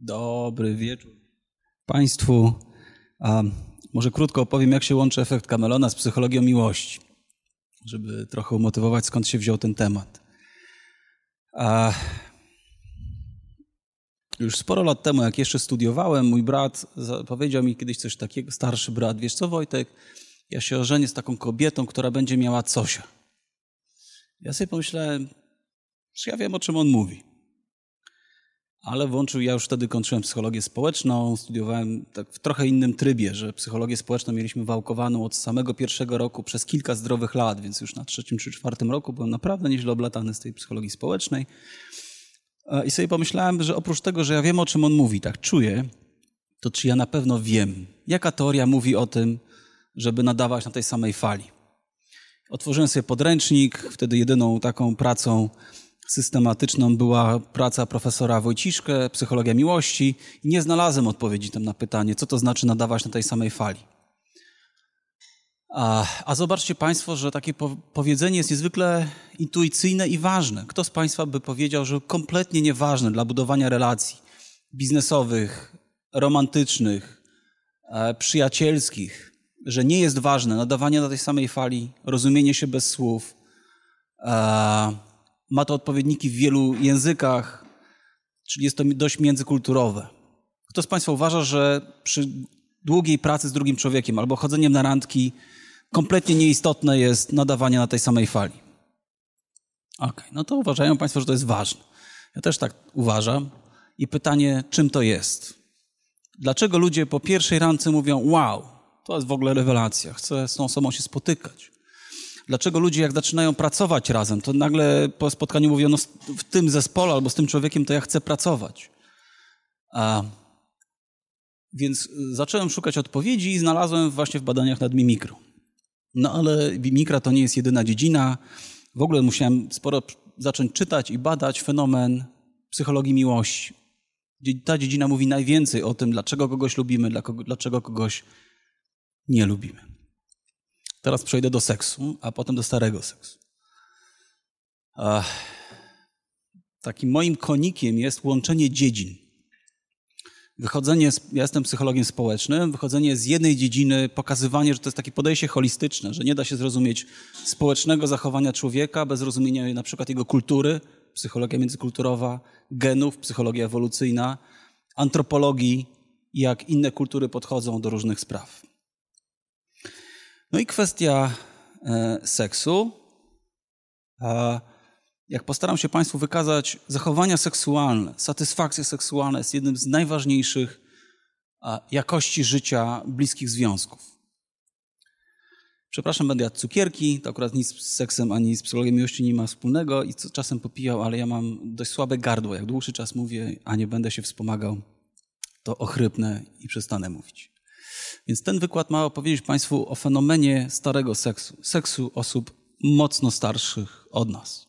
Dobry wieczór Państwu. A może krótko opowiem, jak się łączy efekt Camelona z psychologią miłości, żeby trochę umotywować, skąd się wziął ten temat. A już sporo lat temu, jak jeszcze studiowałem, mój brat powiedział mi kiedyś coś takiego, starszy brat, wiesz co Wojtek, ja się ożenię z taką kobietą, która będzie miała cosia. Ja sobie pomyślałem, że ja wiem, o czym on mówi ale włączył, ja już wtedy kończyłem psychologię społeczną, studiowałem tak w trochę innym trybie, że psychologię społeczną mieliśmy wałkowaną od samego pierwszego roku przez kilka zdrowych lat, więc już na trzecim czy czwartym roku byłem naprawdę nieźle oblatany z tej psychologii społecznej. E, I sobie pomyślałem, że oprócz tego, że ja wiem, o czym on mówi, tak czuję, to czy ja na pewno wiem, jaka teoria mówi o tym, żeby nadawać na tej samej fali. Otworzyłem sobie podręcznik, wtedy jedyną taką pracą systematyczną była praca profesora Wojciszkę, Psychologia Miłości i nie znalazłem odpowiedzi tam na pytanie, co to znaczy nadawać na tej samej fali. A, a zobaczcie Państwo, że takie po, powiedzenie jest niezwykle intuicyjne i ważne. Kto z Państwa by powiedział, że kompletnie nieważne dla budowania relacji biznesowych, romantycznych, e, przyjacielskich, że nie jest ważne nadawanie na tej samej fali, rozumienie się bez słów, e, ma to odpowiedniki w wielu językach, czyli jest to dość międzykulturowe. Kto z Państwa uważa, że przy długiej pracy z drugim człowiekiem albo chodzeniem na randki kompletnie nieistotne jest nadawanie na tej samej fali? Okej, okay, no to uważają Państwo, że to jest ważne. Ja też tak uważam. I pytanie, czym to jest? Dlaczego ludzie po pierwszej randce mówią, wow, to jest w ogóle rewelacja, chcę z tą osobą się spotykać? Dlaczego ludzie, jak zaczynają pracować razem, to nagle po spotkaniu mówią, no w tym zespole albo z tym człowiekiem to ja chcę pracować. A, więc zacząłem szukać odpowiedzi i znalazłem właśnie w badaniach nad mimikrą. No ale mimikra to nie jest jedyna dziedzina. W ogóle musiałem sporo zacząć czytać i badać fenomen psychologii miłości. Ta dziedzina mówi najwięcej o tym, dlaczego kogoś lubimy, dlaczego kogoś nie lubimy. Teraz przejdę do seksu, a potem do starego seksu. Takim moim konikiem jest łączenie dziedzin. Wychodzenie, z, ja jestem psychologiem społecznym, wychodzenie z jednej dziedziny, pokazywanie, że to jest takie podejście holistyczne, że nie da się zrozumieć społecznego zachowania człowieka bez rozumienia na przykład jego kultury, psychologia międzykulturowa, genów, psychologia ewolucyjna, antropologii, jak inne kultury podchodzą do różnych spraw. No i kwestia e, seksu. Jak postaram się Państwu wykazać, zachowania seksualne, satysfakcja seksualna jest jednym z najważniejszych jakości życia bliskich związków. Przepraszam, będę jadł cukierki, to akurat nic z seksem ani z psychologią miłości nie ma wspólnego i czasem popijał, ale ja mam dość słabe gardło. Jak dłuższy czas mówię, a nie będę się wspomagał, to ochrypnę i przestanę mówić. Więc ten wykład ma opowiedzieć Państwu o fenomenie starego seksu, seksu osób mocno starszych od nas.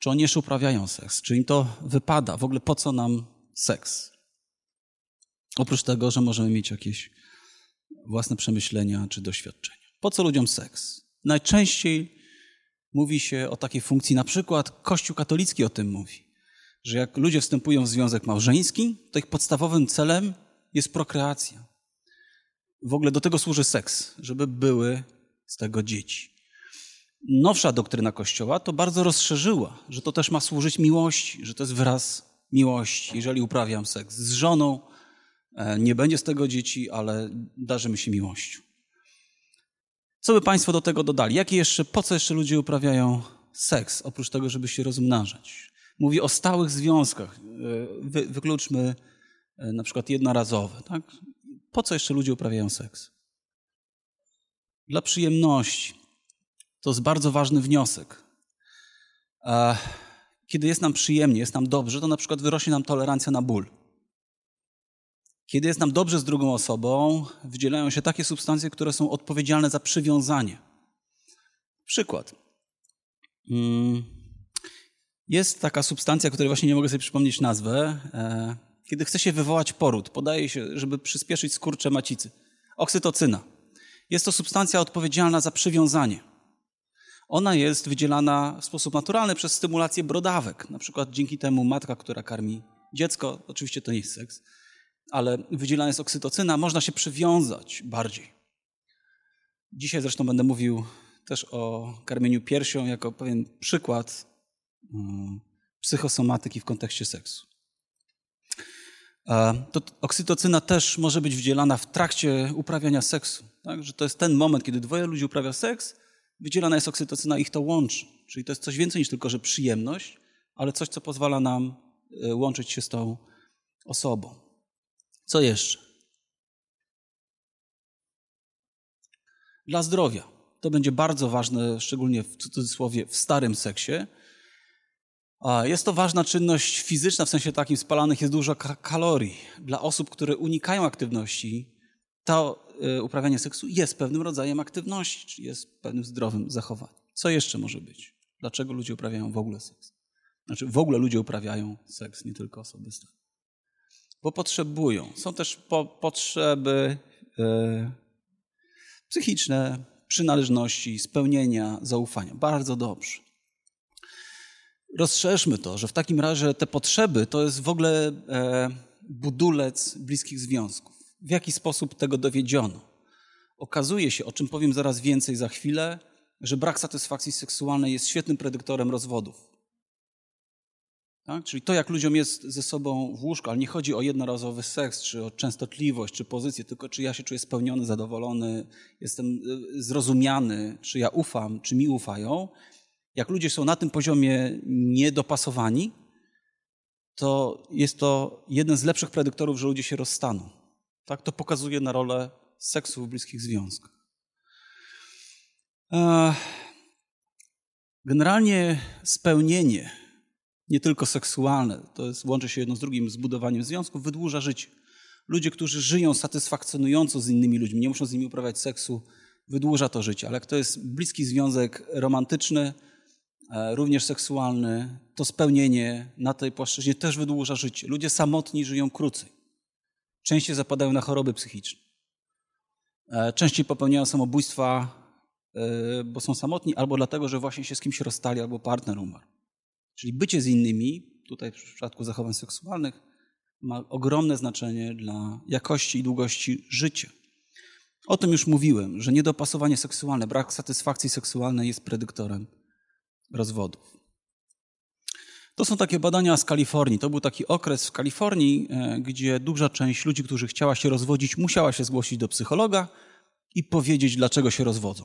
Czy oni jeszcze uprawiają seks? Czy im to wypada? W ogóle po co nam seks? Oprócz tego, że możemy mieć jakieś własne przemyślenia czy doświadczenia. Po co ludziom seks? Najczęściej mówi się o takiej funkcji, na przykład Kościół katolicki o tym mówi, że jak ludzie wstępują w związek małżeński, to ich podstawowym celem jest prokreacja. W ogóle do tego służy seks, żeby były z tego dzieci. Nowsza doktryna Kościoła to bardzo rozszerzyła, że to też ma służyć miłości, że to jest wyraz miłości. Jeżeli uprawiam seks z żoną, e, nie będzie z tego dzieci, ale darzymy się miłością. Co by Państwo do tego dodali? Jakie jeszcze, po co jeszcze ludzie uprawiają seks, oprócz tego, żeby się rozmnażać? Mówi o stałych związkach. E, wy, wykluczmy e, na przykład jednorazowe. Tak? Po co jeszcze ludzie uprawiają seks? Dla przyjemności. To jest bardzo ważny wniosek. Kiedy jest nam przyjemnie, jest nam dobrze, to na przykład wyrośnie nam tolerancja na ból. Kiedy jest nam dobrze z drugą osobą, wydzielają się takie substancje, które są odpowiedzialne za przywiązanie. Przykład. Mm, jest taka substancja, której właśnie nie mogę sobie przypomnieć nazwę. Kiedy chce się wywołać poród, podaje się, żeby przyspieszyć skurcze macicy. Oksytocyna. Jest to substancja odpowiedzialna za przywiązanie. Ona jest wydzielana w sposób naturalny przez stymulację brodawek. Na przykład dzięki temu matka, która karmi dziecko, oczywiście to nie jest seks, ale wydzielana jest oksytocyna, można się przywiązać bardziej. Dzisiaj zresztą będę mówił też o karmieniu piersią jako pewien przykład um, psychosomatyki w kontekście seksu. To oksytocyna też może być wydzielana w trakcie uprawiania seksu. Tak? Że to jest ten moment, kiedy dwoje ludzi uprawia seks, wydzielana jest oksytocyna ich to łączy. Czyli to jest coś więcej niż tylko, że przyjemność, ale coś, co pozwala nam e, łączyć się z tą osobą. Co jeszcze? Dla zdrowia. To będzie bardzo ważne, szczególnie w cudzysłowie w starym seksie. Jest to ważna czynność fizyczna, w sensie takim spalanych jest dużo kalorii. Dla osób, które unikają aktywności, to e, uprawianie seksu jest pewnym rodzajem aktywności, czy jest pewnym zdrowym zachowaniem. Co jeszcze może być? Dlaczego ludzie uprawiają w ogóle seks? Znaczy, w ogóle ludzie uprawiają seks, nie tylko osoby stare. Bo potrzebują. Są też po, potrzeby e, psychiczne, przynależności, spełnienia, zaufania. Bardzo dobrze. Rozszerzmy to, że w takim razie te potrzeby to jest w ogóle e, budulec bliskich związków. W jaki sposób tego dowiedziono? Okazuje się, o czym powiem zaraz więcej za chwilę, że brak satysfakcji seksualnej jest świetnym predyktorem rozwodów. Tak? Czyli to, jak ludziom jest ze sobą w łóżku, ale nie chodzi o jednorazowy seks, czy o częstotliwość, czy pozycję, tylko czy ja się czuję spełniony, zadowolony, jestem y, zrozumiany, czy ja ufam, czy mi ufają. Jak ludzie są na tym poziomie niedopasowani, to jest to jeden z lepszych predyktorów, że ludzie się rozstaną. Tak? To pokazuje na rolę seksu w bliskich związkach. Generalnie spełnienie, nie tylko seksualne, to jest, łączy się jedno z drugim z budowaniem związków, wydłuża życie. Ludzie, którzy żyją satysfakcjonująco z innymi ludźmi, nie muszą z nimi uprawiać seksu, wydłuża to życie. Ale jak to jest bliski związek romantyczny, również seksualny, to spełnienie na tej płaszczyźnie też wydłuża życie. Ludzie samotni żyją krócej. Częściej zapadają na choroby psychiczne. E, częściej popełniają samobójstwa E, bo są samotni, albo dlatego, że właśnie się z kimś rozstali, albo partner umarł. Czyli bycie z innymi, tutaj w przypadku zachowań seksualnych, ma ogromne znaczenie dla jakości i długości życia. O tym już mówiłem, że niedopasowanie seksualne, brak satysfakcji seksualnej jest predyktorem rozwodów. To są takie badania z Kalifornii. To był taki okres w Kalifornii, e, gdzie duża część ludzi, którzy chciała się rozwodzić, musiała się zgłosić do psychologa i powiedzieć, dlaczego się rozwodzą.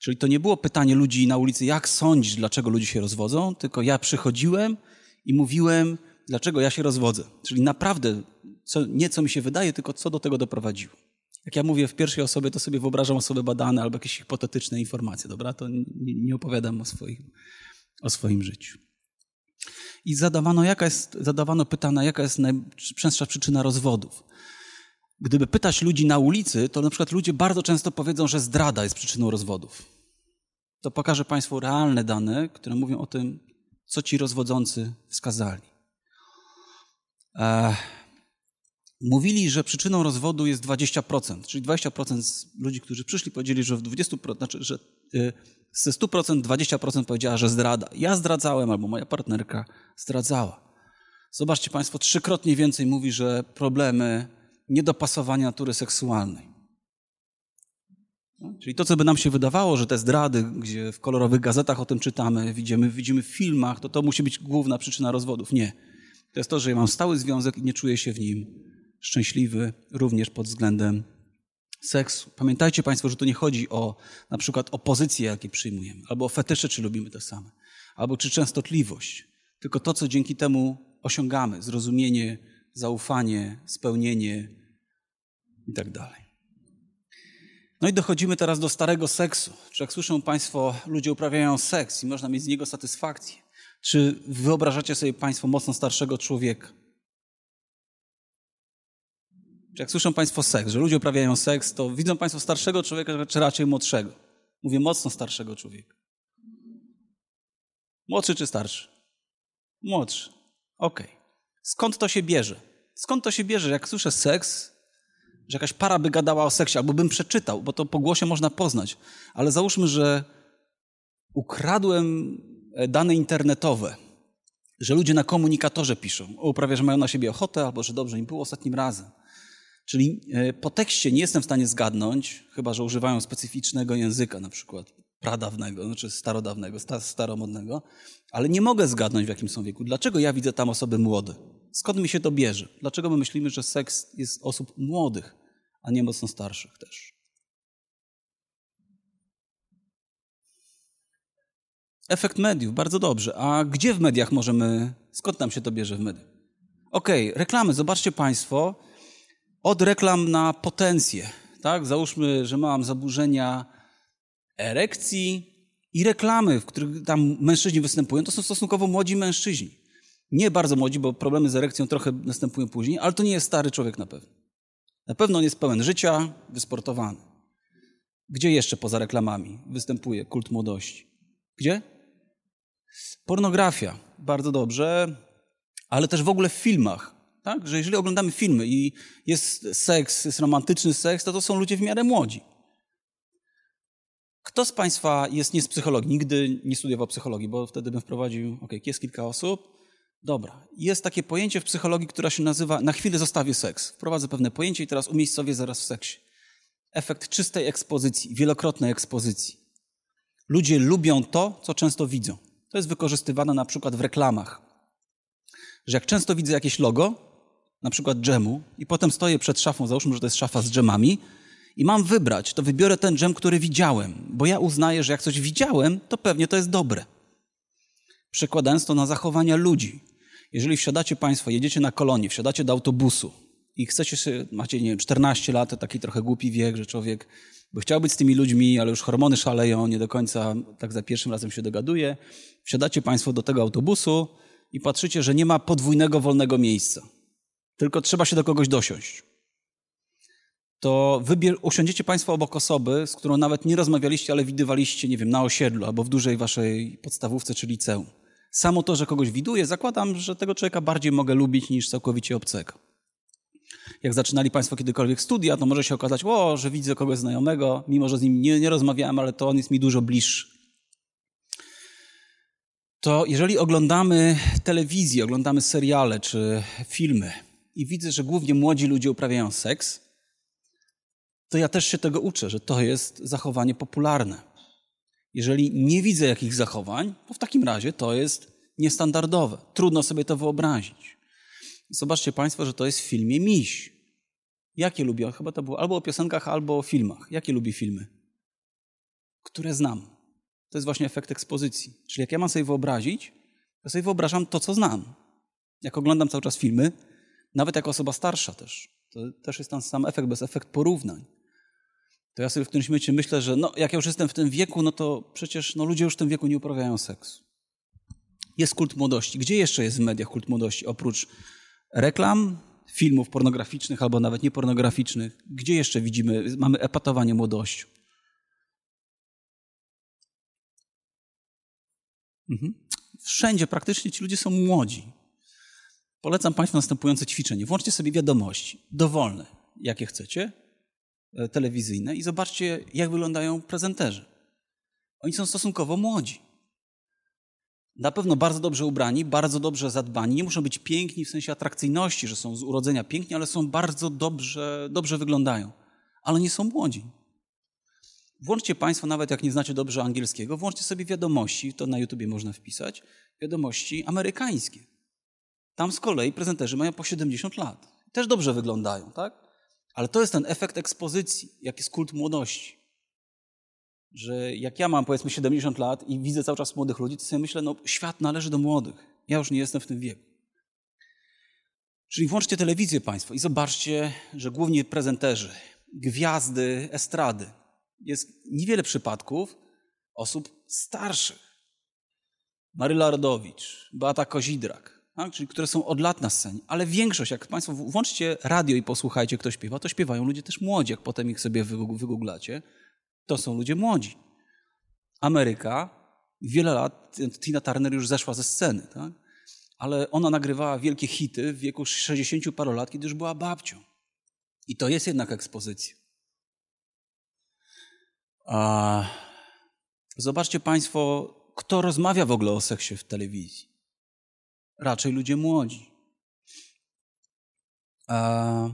Czyli to nie było pytanie ludzi na ulicy, jak sądzić, dlaczego ludzie się rozwodzą, tylko ja przychodziłem i mówiłem, dlaczego ja się rozwodzę. Czyli naprawdę co, nie co mi się wydaje, tylko co do tego doprowadziło. Jak ja mówię w pierwszej osobie, to sobie wyobrażam osoby badane albo jakieś hipotetyczne informacje, dobra? To nie, opowiadam o swoim, o swoim życiu. I zadawano, jaka jest, zadawano pytania, jaka jest najczęstsza przyczyna rozwodów. Gdyby pytać ludzi na ulicy, to na przykład ludzie bardzo często powiedzą, że zdrada jest przyczyną rozwodów. To pokażę Państwu realne dane, które mówią o tym, co ci rozwodzący wskazali. E, mówili, że przyczyną rozwodu jest 20%, czyli 20% ludzi, którzy przyszli, powiedzieli, że w 20%, znaczy, że y, ze 100% 20% powiedziała, że zdrada. Ja zdradzałem, albo moja partnerka zdradzała. Zobaczcie Państwo, trzykrotnie więcej mówi, że problemy niedopasowania natury seksualnej. Czyli to, co by nam się wydawało, że te zdrady, gdzie w kolorowych gazetach o tym czytamy, widzimy, widzimy w filmach, to to musi być główna przyczyna rozwodów. Nie. To jest to, że ja mam stały związek i nie czuję się w nim szczęśliwy, również pod względem seksu. Pamiętajcie Państwo, że tu nie chodzi o na przykład o pozycje, jakie przyjmujemy, albo o fetysze, czy lubimy te same, albo czy częstotliwość, tylko to, co dzięki temu osiągamy, zrozumienie, zaufanie, spełnienie, i tak. No i dochodzimy teraz do starego seksu. Czy jak słyszą Państwo, ludzie uprawiają seks i można mieć z niego satysfakcję? Czy wyobrażacie sobie Państwo mocno starszego człowieka? Jak słyszą Państwo seks, że ludzie uprawiają seks, to widzą Państwo starszego człowieka, czy raczej młodszego? Mówię mocno starszego człowieka. Młodszy czy starszy? Młodszy. Okej. Okay. Skąd to się bierze? Skąd to się bierze? Jak słyszę seks, że jakaś para by gadała o seksie, albo bym przeczytał, bo to po głosie można poznać. Ale załóżmy, że ukradłem e, dane internetowe że ludzie na komunikatorze piszą, uprawia, że mają na siebie ochotę, albo że dobrze im było ostatnim razem. Czyli e, po tekście nie jestem w stanie zgadnąć, chyba że używają specyficznego języka, na przykład pradawnego, znaczy starodawnego, staromodnego, ale nie mogę zgadnąć, w jakim są wieku. Dlaczego ja widzę tam osoby młode? Skąd mi się to bierze? Dlaczego my myślimy, że seks jest osób młodych, a nie mocno starszych też? Efekt mediów, bardzo dobrze. A gdzie w mediach możemy, skąd nam się to bierze w mediach? Okej, okay, reklamy, zobaczcie Państwo, od reklam na potencję, tak? Załóżmy, że mam zaburzenia erekcji i reklamy, w których tam mężczyźni występują, to są stosunkowo młodzi mężczyźni. Nie bardzo młodzi, bo problemy z erekcją trochę następują później, ale to nie jest stary człowiek na pewno. Na pewno on jest pełen życia, wysportowany. Gdzie jeszcze poza reklamami występuje kult młodości? Gdzie? Pornografia, bardzo dobrze, ale też w ogóle w filmach. Tak? Że jeżeli oglądamy filmy i jest seks, jest romantyczny seks, to to są ludzie w miarę młodzi. Kto z Państwa jest nie z psychologii? Nigdy nie studiował psychologii, bo wtedy bym wprowadził, ok, jest kilka osób. Dobra, jest takie pojęcie w psychologii, która się nazywa na chwilę zostawię seks. Wprowadzę pewne pojęcie i teraz umiejscowię zaraz w seksie. Efekt czystej ekspozycji, wielokrotnej ekspozycji. Ludzie lubią to, co często widzą. To jest wykorzystywane na przykład w reklamach. Że jak często widzę jakieś logo, na przykład dżemu, i potem stoję przed szafą, załóżmy, że to jest szafa z dżemami, i mam wybrać, to wybiorę ten dżem, który widziałem, bo ja uznaję, że jak coś widziałem, to pewnie to jest dobre. Przekładając to na zachowania ludzi. Jeżeli wsiadacie Państwo, jedziecie na kolonie, wsiadacie do autobusu i chcecie się, macie, nie wiem, 14 lat, taki trochę głupi wiek, że człowiek by chciał być z tymi ludźmi, ale już hormony szaleją, nie do końca tak za pierwszym razem się dogaduje. Wsiadacie Państwo do tego autobusu i patrzycie, że nie ma podwójnego wolnego miejsca. Tylko trzeba się do kogoś dosiąść. To wybier- usiądziecie Państwo obok osoby, z którą nawet nie rozmawialiście, ale widywaliście, nie wiem, na osiedlu albo w dużej Waszej podstawówce czy liceum. Samo to, że kogoś widuję, zakładam, że tego człowieka bardziej mogę lubić niż całkowicie obcego. Jak zaczynali Państwo kiedykolwiek studia, to może się okazać, o, że widzę kogoś znajomego, mimo że z nim nie, nie rozmawiałem, ale to on jest mi dużo bliższy. To jeżeli oglądamy telewizję, oglądamy seriale czy filmy i widzę, że głównie młodzi ludzie uprawiają seks, to ja też się tego uczę, że to jest zachowanie popularne. Jeżeli nie widzę jakich zachowań, to w takim razie to jest niestandardowe. Trudno sobie to wyobrazić. Zobaczcie Państwo, że to jest w filmie Miś. Jakie lubię? Chyba to było albo o piosenkach, albo o filmach. Jakie lubi filmy? Które znam. To jest właśnie efekt ekspozycji. Czyli jak ja mam sobie wyobrazić, to sobie wyobrażam to, co znam. Jak oglądam cały czas filmy, nawet jako osoba starsza też, to też jest ten sam efekt, bez efekt porównań. To ja sobie w którymś momencie myślę, że no, jak ja już jestem w tym wieku, no to przecież no, ludzie już w tym wieku nie uprawiają seksu. Jest kult młodości. Gdzie jeszcze jest w mediach kult młodości? Oprócz reklam, filmów pornograficznych albo nawet niepornograficznych. Gdzie jeszcze widzimy, mamy epatowanie młodością? Mhm. Wszędzie praktycznie ci ludzie są młodzi. Polecam Państwu następujące ćwiczenie. Włączcie sobie wiadomości, dowolne, jakie chcecie, e, telewizyjne i zobaczcie, jak wyglądają prezenterzy. Oni są stosunkowo młodzi. Na pewno bardzo dobrze ubrani, bardzo dobrze zadbani. Nie muszą być piękni w sensie atrakcyjności, że są z urodzenia piękni, ale są bardzo dobrze, dobrze wyglądają. Ale nie są młodzi. Włączcie Państwo, nawet jak nie znacie dobrze angielskiego, włączcie sobie wiadomości, to na YouTubie można wpisać, wiadomości amerykańskie. Tam z kolei prezenterzy mają po 70 lat. Też dobrze wyglądają, tak? Ale to jest ten efekt ekspozycji, jak jest kult młodości. Że jak ja mam powiedzmy 70 lat i widzę cały czas młodych ludzi, to sobie myślę, no świat należy do młodych. Ja już nie jestem w tym wieku. Czyli włączcie telewizję Państwo i zobaczcie, że głównie prezenterzy, gwiazdy estrady, jest niewiele przypadków osób starszych. Maryla Rodowicz, Beata Kozidrak, tak? czyli które są od lat na scenie. Ale większość, jak Państwo włączcie radio i posłuchajcie, kto śpiewa, to śpiewają ludzie też młodzi. Jak potem ich sobie wygooglacie, to są ludzie młodzi. Ameryka, wiele lat, Tina Turner już zeszła ze sceny, tak? ale ona nagrywała wielkie hity w wieku 60 paru lat, kiedy już była babcią. I to jest jednak ekspozycja. A zobaczcie Państwo, kto rozmawia w ogóle o seksie w telewizji. Raczej ludzie młodzi. A,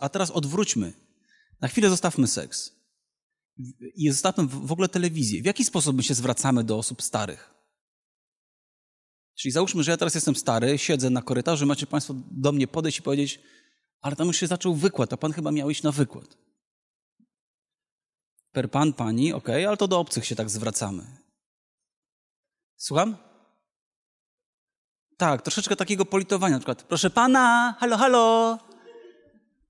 a teraz odwróćmy. Na chwilę zostawmy seks. I zostawmy w ogóle telewizję. W jaki sposób my się zwracamy do osób starych? Czyli załóżmy, że ja teraz jestem stary, siedzę na korytarzu, macie Państwo do mnie podejść i powiedzieć, ale tam już się zaczął wykład, a Pan chyba miał iść na wykład. Per Pan, Pani, ok, ale to do obcych się tak zwracamy. Słucham? Tak, troszeczkę takiego politowania. Na przykład, proszę pana, halo, halo.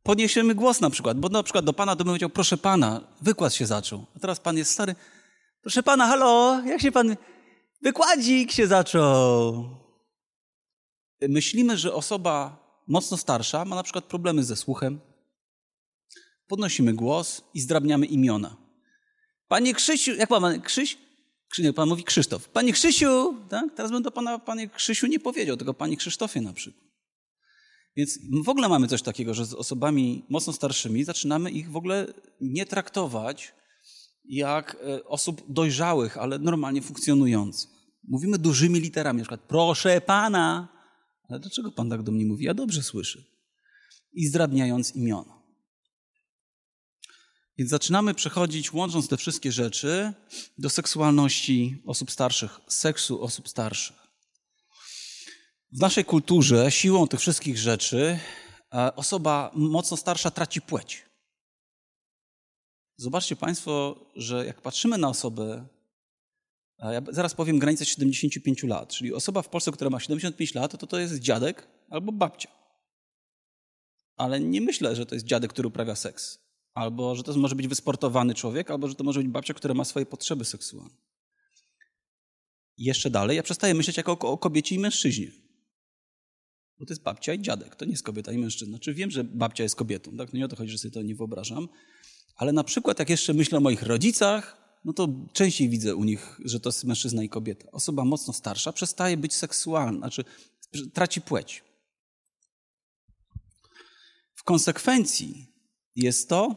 Podniesiemy głos na przykład, bo na przykład do pana to bym powiedział, proszę pana, wykład się zaczął. A teraz pan jest stary. Proszę pana, halo, jak się pan. Wykładzik się zaczął. Myślimy, że osoba mocno starsza ma na przykład problemy ze słuchem. Podnosimy głos i zdrabniamy imiona. Panie Krzysiu, jak pan, Krzyś? Pan mówi Krzysztof. Panie Krzysiu, tak? Teraz bym do pana, panie Krzysiu nie powiedział, tylko panie Krzysztofie na przykład. Więc w ogóle mamy coś takiego, że z osobami mocno starszymi zaczynamy ich w ogóle nie traktować jak e, osób dojrzałych, ale normalnie funkcjonujących. Mówimy dużymi literami, na przykład proszę pana. Ale dlaczego pan tak do mnie mówi? Ja dobrze słyszę. I zdrabniając imiona. Więc zaczynamy przechodzić, łącząc te wszystkie rzeczy, do seksualności osób starszych, seksu osób starszych. W naszej kulturze siłą tych wszystkich rzeczy e, osoba mocno starsza traci płeć. Zobaczcie Państwo, że jak patrzymy na osobę, ja zaraz powiem granicę 75 lat, czyli osoba w Polsce, która ma 75 lat, to to jest dziadek albo babcia. Ale nie myślę, że to jest dziadek, który uprawia seks. Albo że to może być wysportowany człowiek, albo że to może być babcia, która ma swoje potrzeby seksualne. Jeszcze dalej, ja przestaję myśleć jako o kobiecie i mężczyźnie. Bo to jest babcia i dziadek, to nie jest kobieta i mężczyzna. Znaczy wiem, że babcia jest kobietą, tak? No nie o to chodzi, że sobie to nie wyobrażam. Ale na przykład jak jeszcze myślę o moich rodzicach, no to częściej widzę u nich, że to jest mężczyzna i kobieta. Osoba mocno starsza przestaje być seksualna, znaczy traci płeć. W konsekwencji jest to,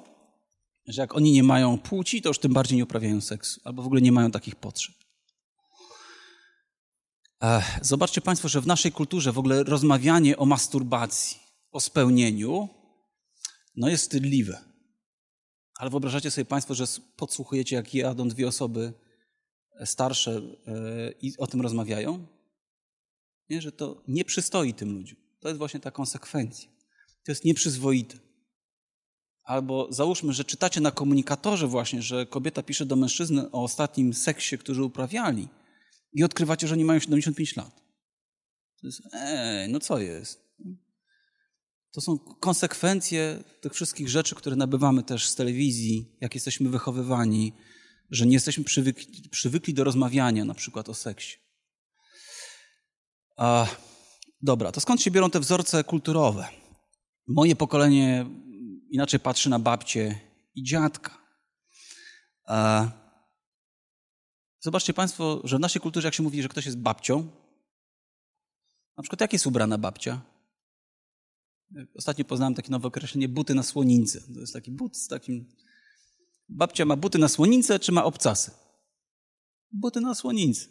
że jak oni nie mają płci, to już tym bardziej nie uprawiają seksu, albo w ogóle nie mają takich potrzeb. Zobaczcie Państwo, że w naszej kulturze w ogóle rozmawianie o masturbacji, o spełnieniu, no jest wstydliwe. Ale wyobrażacie sobie Państwo, że podsłuchujecie, jak jadą dwie osoby starsze e, i o tym rozmawiają? Nie, że to nie przystoi tym ludziom. To jest właśnie ta konsekwencja. To jest nieprzyzwoite. Albo załóżmy, że czytacie na komunikatorze właśnie, że kobieta pisze do mężczyzny o ostatnim seksie, którzy uprawiali i odkrywacie, że oni mają 75 lat. To jest, ej, no co jest? To są konsekwencje tych wszystkich rzeczy, które nabywamy też z telewizji, jak jesteśmy wychowywani, że nie jesteśmy przywykli, przywykli do rozmawiania na przykład o seksie. A, dobra, to skąd się biorą te wzorce kulturowe? Moje pokolenie inaczej patrzy na babcię i dziadka. A, zobaczcie Państwo, że w naszej kulturze, jak się mówi, że ktoś jest babcią, na przykład jak jest ubrana babcia? Ostatnio poznałem takie nowe określenie buty na słonince. To jest taki but z takim... Babcia ma buty na słonince, czy ma obcasy? Buty na słonince.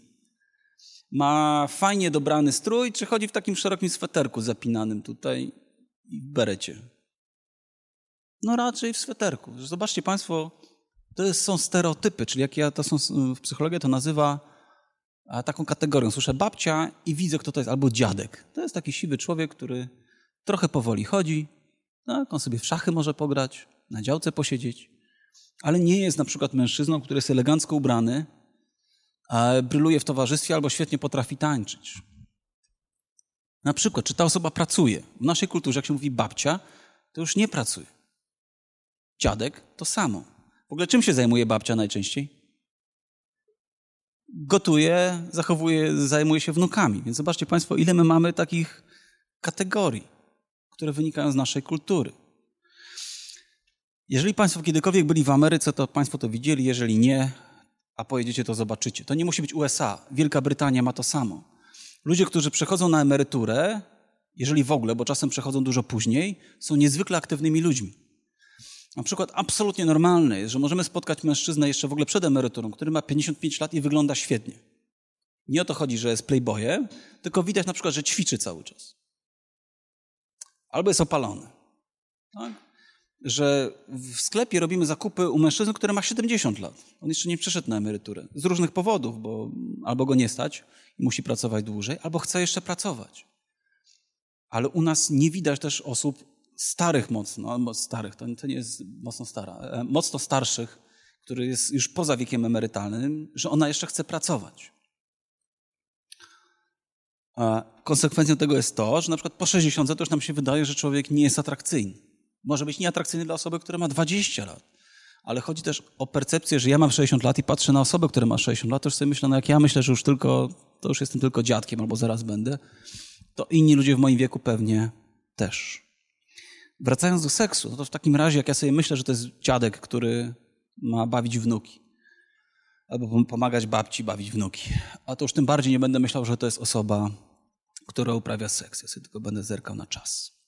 Ma fajnie dobrany strój, czy chodzi w takim szerokim sweterku zapinanym tutaj i w berecie? No raczej w sweterku. Zobaczcie Państwo, to jest, są stereotypy, czyli jak ja to są, w psychologii to nazywa taką kategorią. Słyszę babcia i widzę, kto to jest, albo dziadek. To jest taki siwy człowiek, który trochę powoli chodzi, tak, on sobie w szachy może pograć, na działce posiedzieć, ale nie jest na przykład mężczyzną, który jest elegancko ubrany, bryluje w towarzystwie albo świetnie potrafi tańczyć. Na przykład, czy ta osoba pracuje? W naszej kulturze, jak się mówi babcia, to już nie pracuje. Dziadek to samo. W ogóle czym się zajmuje babcia najczęściej? Gotuje, zachowuje, zajmuje się wnukami. Więc zobaczcie Państwo, ile my mamy takich kategorii które wynikają z naszej kultury. Jeżeli Państwo kiedykolwiek byli w Ameryce, to Państwo to widzieli, jeżeli nie, a pojedziecie, to zobaczycie. To nie musi być USA. Wielka Brytania ma to samo. Ludzie, którzy przechodzą na emeryturę, jeżeli w ogóle, bo czasem przechodzą dużo później, są niezwykle aktywnymi ludźmi. Na przykład absolutnie normalne jest, że możemy spotkać mężczyznę jeszcze w ogóle przed emeryturą, który ma 55 lat i wygląda świetnie. Nie o to chodzi, że jest playboyem, tylko widać na przykład, że ćwiczy cały czas. Albo jest opalony. Tak? Że w sklepie robimy zakupy u mężczyzny, który ma 70 lat. On jeszcze nie przeszedł na emeryturę. Z różnych powodów, bo albo go nie stać i musi pracować dłużej, albo chce jeszcze pracować. Ale u nas nie widać też osób starych mocno, starych, to, to nie jest mocno stara, e, mocno starszych, który jest już poza wiekiem emerytalnym, że ona jeszcze chce pracować. A konsekwencją tego jest to, że na przykład po 60 to już nam się wydaje, że człowiek nie jest atrakcyjny. Może być nieatrakcyjny dla osoby, która ma 20 lat. Ale chodzi też o percepcję, że ja mam 60 lat i patrzę na osobę, która ma 60 lat, to już sobie myślę, no jak ja myślę, że już tylko, to już jestem tylko dziadkiem albo zaraz będę, to inni ludzie w moim wieku pewnie też. Wracając do seksu, no to w takim razie, jak ja sobie myślę, że to jest dziadek, który ma bawić wnuki, albo pomagać babci bawić wnuki, a to już tym bardziej nie będę myślał, że to jest osoba, która uprawia seks. Ja sobie tylko będę zerkał na czas.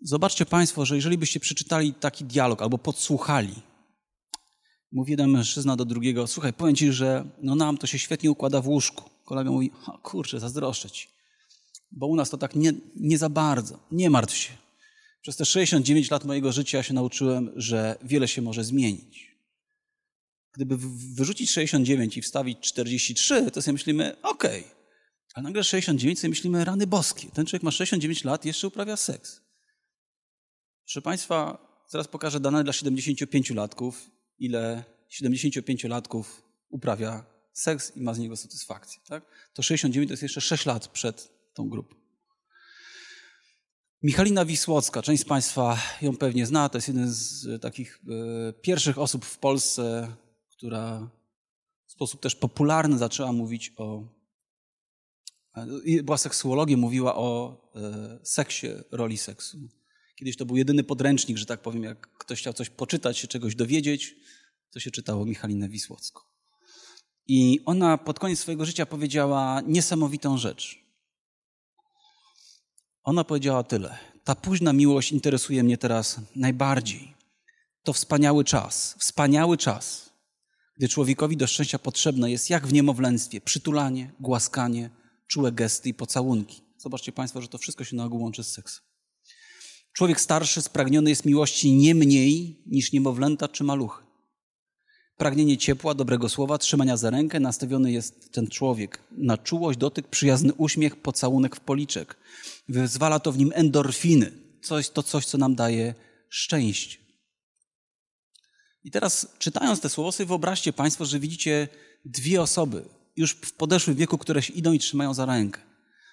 Zobaczcie Państwo, że jeżeli byście przeczytali taki dialog albo podsłuchali, mówi jeden mężczyzna do drugiego, słuchaj, powiem Ci, że no nam to się świetnie układa w łóżku. Kolega mówi, kurczę, zazdroszczę Ci. Bo u nas to tak nie, nie za bardzo. Nie martw się. Przez te 69 lat mojego życia się nauczyłem, że wiele się może zmienić. Gdyby wyrzucić 69 i wstawić 43, to sobie myślimy, okej. Okay. Ale nagle 69 sobie myślimy, rany boskie. Ten człowiek ma 69 lat jeszcze uprawia seks. Proszę Państwa, zaraz pokażę dane dla 75-latków, ile 75-latków uprawia seks i ma z niego satysfakcję. Tak? To 69 to jest jeszcze 6 lat przed tą grupą. Michalina Wisłocka, część z Państwa ją pewnie zna, to jest jeden z takich e, pierwszych osób w Polsce, która w sposób też popularny zaczęła mówić o. Była seksuologiem, mówiła o e, seksie, roli seksu. Kiedyś to był jedyny podręcznik, że tak powiem, jak ktoś chciał coś poczytać, się czegoś dowiedzieć, to się czytało Michalinę Wisłocką. I ona pod koniec swojego życia powiedziała niesamowitą rzecz. Ona powiedziała tyle. Ta późna miłość interesuje mnie teraz najbardziej. To wspaniały czas, wspaniały czas, gdy człowiekowi do szczęścia potrzebne jest jak w niemowlęctwie przytulanie, głaskanie, czułe gesty i pocałunki. Zobaczcie Państwo, że to wszystko się na ogół łączy z seksem. Człowiek starszy spragniony jest miłości nie mniej niż niemowlęta czy maluchy. Pragnienie ciepła, dobrego słowa, trzymania za rękę nastawiony jest ten człowiek na czułość, dotyk, przyjazny uśmiech, pocałunek w policzek. Wyzwala to w nim endorfiny. Coś, to coś, co nam daje szczęście. I teraz czytając te słowa sobie wyobraźcie Państwo, że widzicie dwie osoby już w podeszłym wieku, które się idą i trzymają za rękę.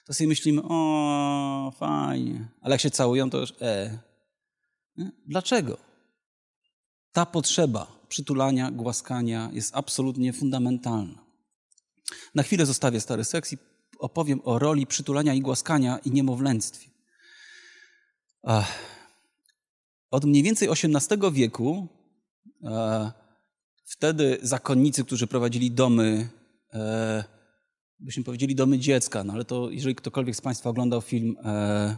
To sobie myślimy, o, fajnie. Ale jak się całują, to już e. Dlaczego? Ta potrzeba przytulania, głaskania jest absolutnie fundamentalna. Na chwilę zostawię stary seks i opowiem o roli przytulania i głaskania i niemowlęctwie. Od mniej więcej XVIII wieku wtedy zakonnicy, którzy prowadzili domy, e, byśmy powiedzieli domy dziecka, no ale to jeżeli ktokolwiek z Państwa oglądał film e,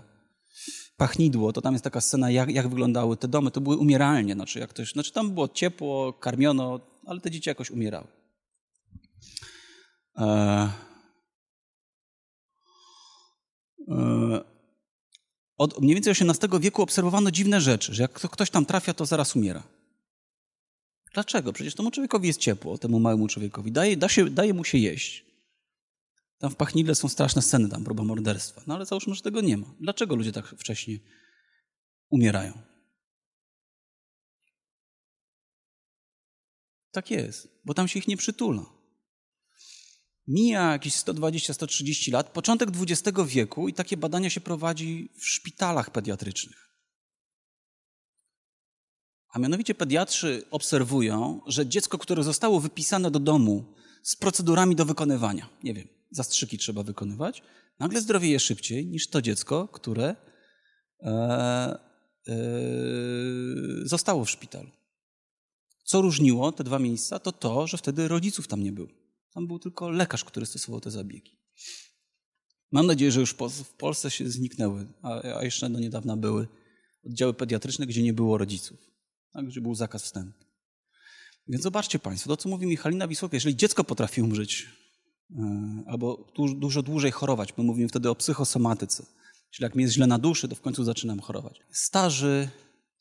Pachnidło, to tam jest taka scena, jak, jak wyglądały te domy. To były umieralnie, znaczy, jak ktoś, znaczy tam było ciepło, karmiono, ale te dzieci jakoś umierały. E, e, od mniej więcej XVIII wieku obserwowano dziwne rzeczy, że jak ktoś tam trafia, to zaraz umiera. Dlaczego? Przecież temu człowiekowi jest ciepło, temu małemu człowiekowi. Daje, da się, daje mu się jeść. Tam w Pachnidle są straszne sceny, tam próba morderstwa. No ale załóżmy, że tego nie ma. Dlaczego ludzie tak wcześnie umierają? Tak jest, bo tam się ich nie przytula. Mija jakieś 120-130 lat, początek XX wieku i takie badania się prowadzi w szpitalach pediatrycznych. A mianowicie pediatrzy obserwują, że dziecko, które zostało wypisane do domu z procedurami do wykonywania, nie wiem, zastrzyki trzeba wykonywać, nagle zdrowieje szybciej niż to dziecko, które e, e, zostało w szpitalu. Co różniło te dwa miejsca, to to, że wtedy rodziców tam nie było. Tam był tylko lekarz, który stosował te zabiegi. Mam nadzieję, że już w Polsce się zniknęły, a jeszcze do niedawna były oddziały pediatryczne, gdzie nie było rodziców, tak, gdzie był zakaz wstępu. Więc zobaczcie Państwo, to co mówi Michalina Wisłowska, jeżeli dziecko potrafi umrzeć albo dużo, dużo dłużej chorować, my mówimy wtedy o psychosomatyce, czyli jak mi jest źle na duszy, to w końcu zaczynam chorować. Starzy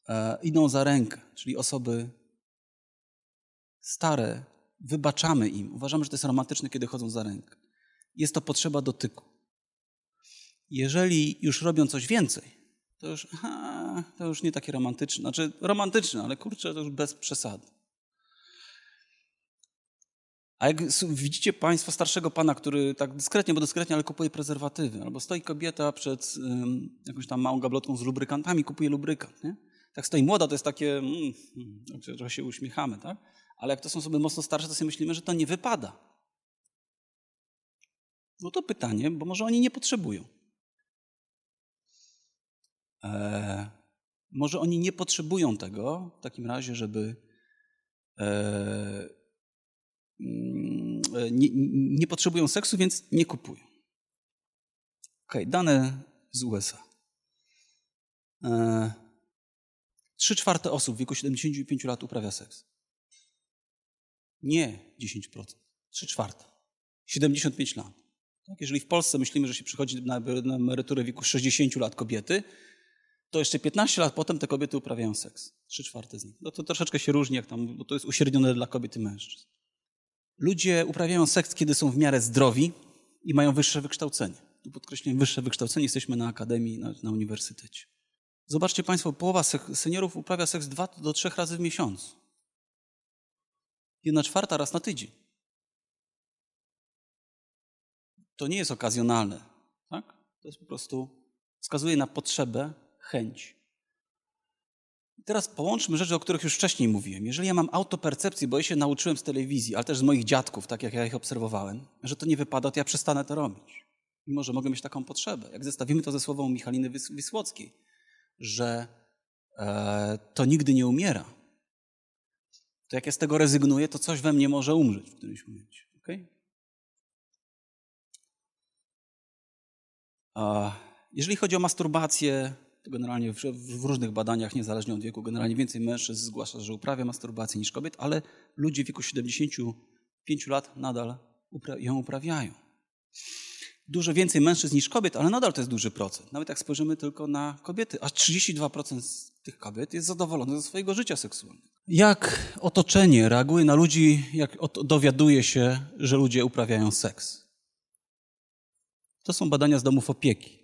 e, idą za rękę, czyli osoby stare, wybaczamy im. Uważamy, że to jest romantyczne, kiedy chodzą za rękę. Jest to potrzeba dotyku. Jeżeli już robią coś więcej, to już, aha, to już nie takie romantyczne. Znaczy romantyczne, ale kurczę, to już bez przesady. A jak widzicie Państwo starszego pana, który tak dyskretnie, bo dyskretnie, ale kupuje prezerwatywy, albo stoi kobieta przed um, jakąś tam małą gablotką z lubrykantami, kupuje lubrykant, nie? Tak stoi młoda, to jest takie, mm, mm, trochę się uśmiechamy, tak? Ale jak to są osoby mocno starsze, to sobie myślimy, że to nie wypada. No to pytanie, bo może oni nie potrzebują. Eee, może oni nie potrzebują tego w takim razie, żeby e, nie, nie, potrzebują seksu, więc nie kupują. Ok, dane z USA. E, trzy czwarte osób w wieku 75 lat uprawia seks. Nie 10%, trzy czwarte. 75 lat. Tak, jeżeli w Polsce myślimy, że się przychodzi na, emeryturę w wieku 60 lat kobiety, to jeszcze 15 lat potem te kobiety uprawiają seks. Trzy czwarte z nich. No to troszeczkę się różni, jak tam, bo to jest uśrednione dla kobiet i mężczyzn. Ludzie uprawiają seks, kiedy są w miarę zdrowi i mają wyższe wykształcenie. Tu podkreślam wyższe wykształcenie, jesteśmy na akademii, na, na uniwersytecie. Zobaczcie Państwo, połowa seniorów uprawia seks dwa do trzech razy w miesiącu. Jedna czwarta raz na tydzień. To nie jest okazjonalne, tak? To jest po prostu, wskazuje na potrzebę, chęć. Teraz połączmy rzeczy, o których już wcześniej mówiłem. Jeżeli ja mam autopercepcję, bo ja się nauczyłem z telewizji, ale też z moich dziadków, tak jak ja ich obserwowałem, że to nie wypada, to ja przestanę to robić. Mimo, że mogę mieć taką potrzebę. Jak zestawimy to ze słową Michaliny Wisłockiej, że e, to nigdy nie umiera, to jak ja z tego rezygnuję, to coś we mnie może umrzeć w którymś momencie. Okay? Jeżeli chodzi o masturbację, generalnie w, w, różnych badaniach, niezależnie od wieku, generalnie więcej mężczyzn zgłasza, że uprawia masturbację niż kobiet, ale ludzie w wieku 75 lat nadal upra ją uprawiają. Dużo więcej mężczyzn niż kobiet, ale nadal to jest duży procent. Nawet jak spojrzymy tylko na kobiety, aż 32% z tych kobiet jest zadowolone ze swojego życia seksualnego. Jak otoczenie reaguje na ludzi, jak dowiaduje się, że ludzie uprawiają seks? To są badania z domów opieki,